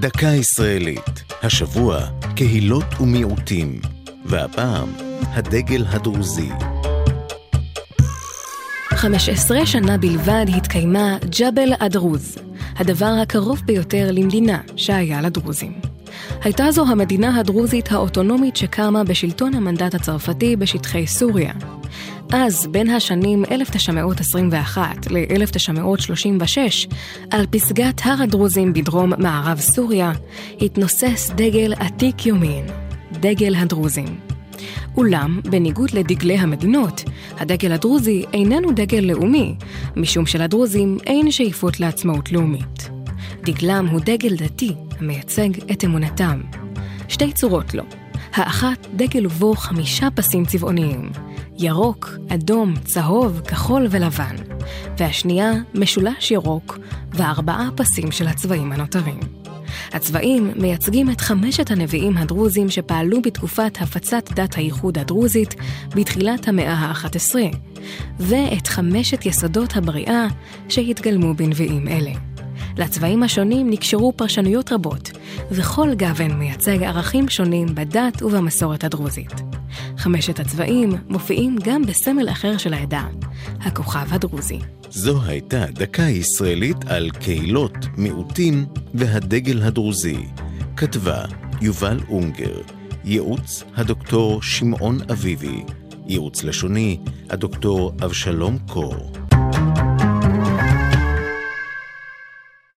דקה ישראלית, השבוע קהילות ומיעוטים, והפעם הדגל הדרוזי. 15 שנה בלבד התקיימה ג'בל אדרוז, הדבר הקרוב ביותר למדינה שהיה לדרוזים. הייתה זו המדינה הדרוזית האוטונומית שקמה בשלטון המנדט הצרפתי בשטחי סוריה. אז, בין השנים 1921 ל-1936, על פסגת הר הדרוזים בדרום מערב סוריה, התנוסס דגל עתיק יומין, דגל הדרוזים. אולם, בניגוד לדגלי המדינות, הדגל הדרוזי איננו דגל לאומי, משום שלדרוזים אין שאיפות לעצמאות לאומית. דגלם הוא דגל דתי, המייצג את אמונתם. שתי צורות לו. האחת, דגל ובו חמישה פסים צבעוניים, ירוק, אדום, צהוב, כחול ולבן, והשנייה, משולש ירוק, וארבעה פסים של הצבעים הנותרים. הצבעים מייצגים את חמשת הנביאים הדרוזים שפעלו בתקופת הפצת דת הייחוד הדרוזית בתחילת המאה ה-11, ואת חמשת יסודות הבריאה שהתגלמו בנביאים אלה. לצבעים השונים נקשרו פרשנויות רבות, וכל גוון מייצג ערכים שונים בדת ובמסורת הדרוזית. חמשת הצבעים מופיעים גם בסמל אחר של העדה, הכוכב הדרוזי. זו הייתה דקה ישראלית על קהילות, מיעוטים והדגל הדרוזי. כתבה יובל אונגר, ייעוץ הדוקטור שמעון אביבי, ייעוץ לשוני הדוקטור אבשלום קור.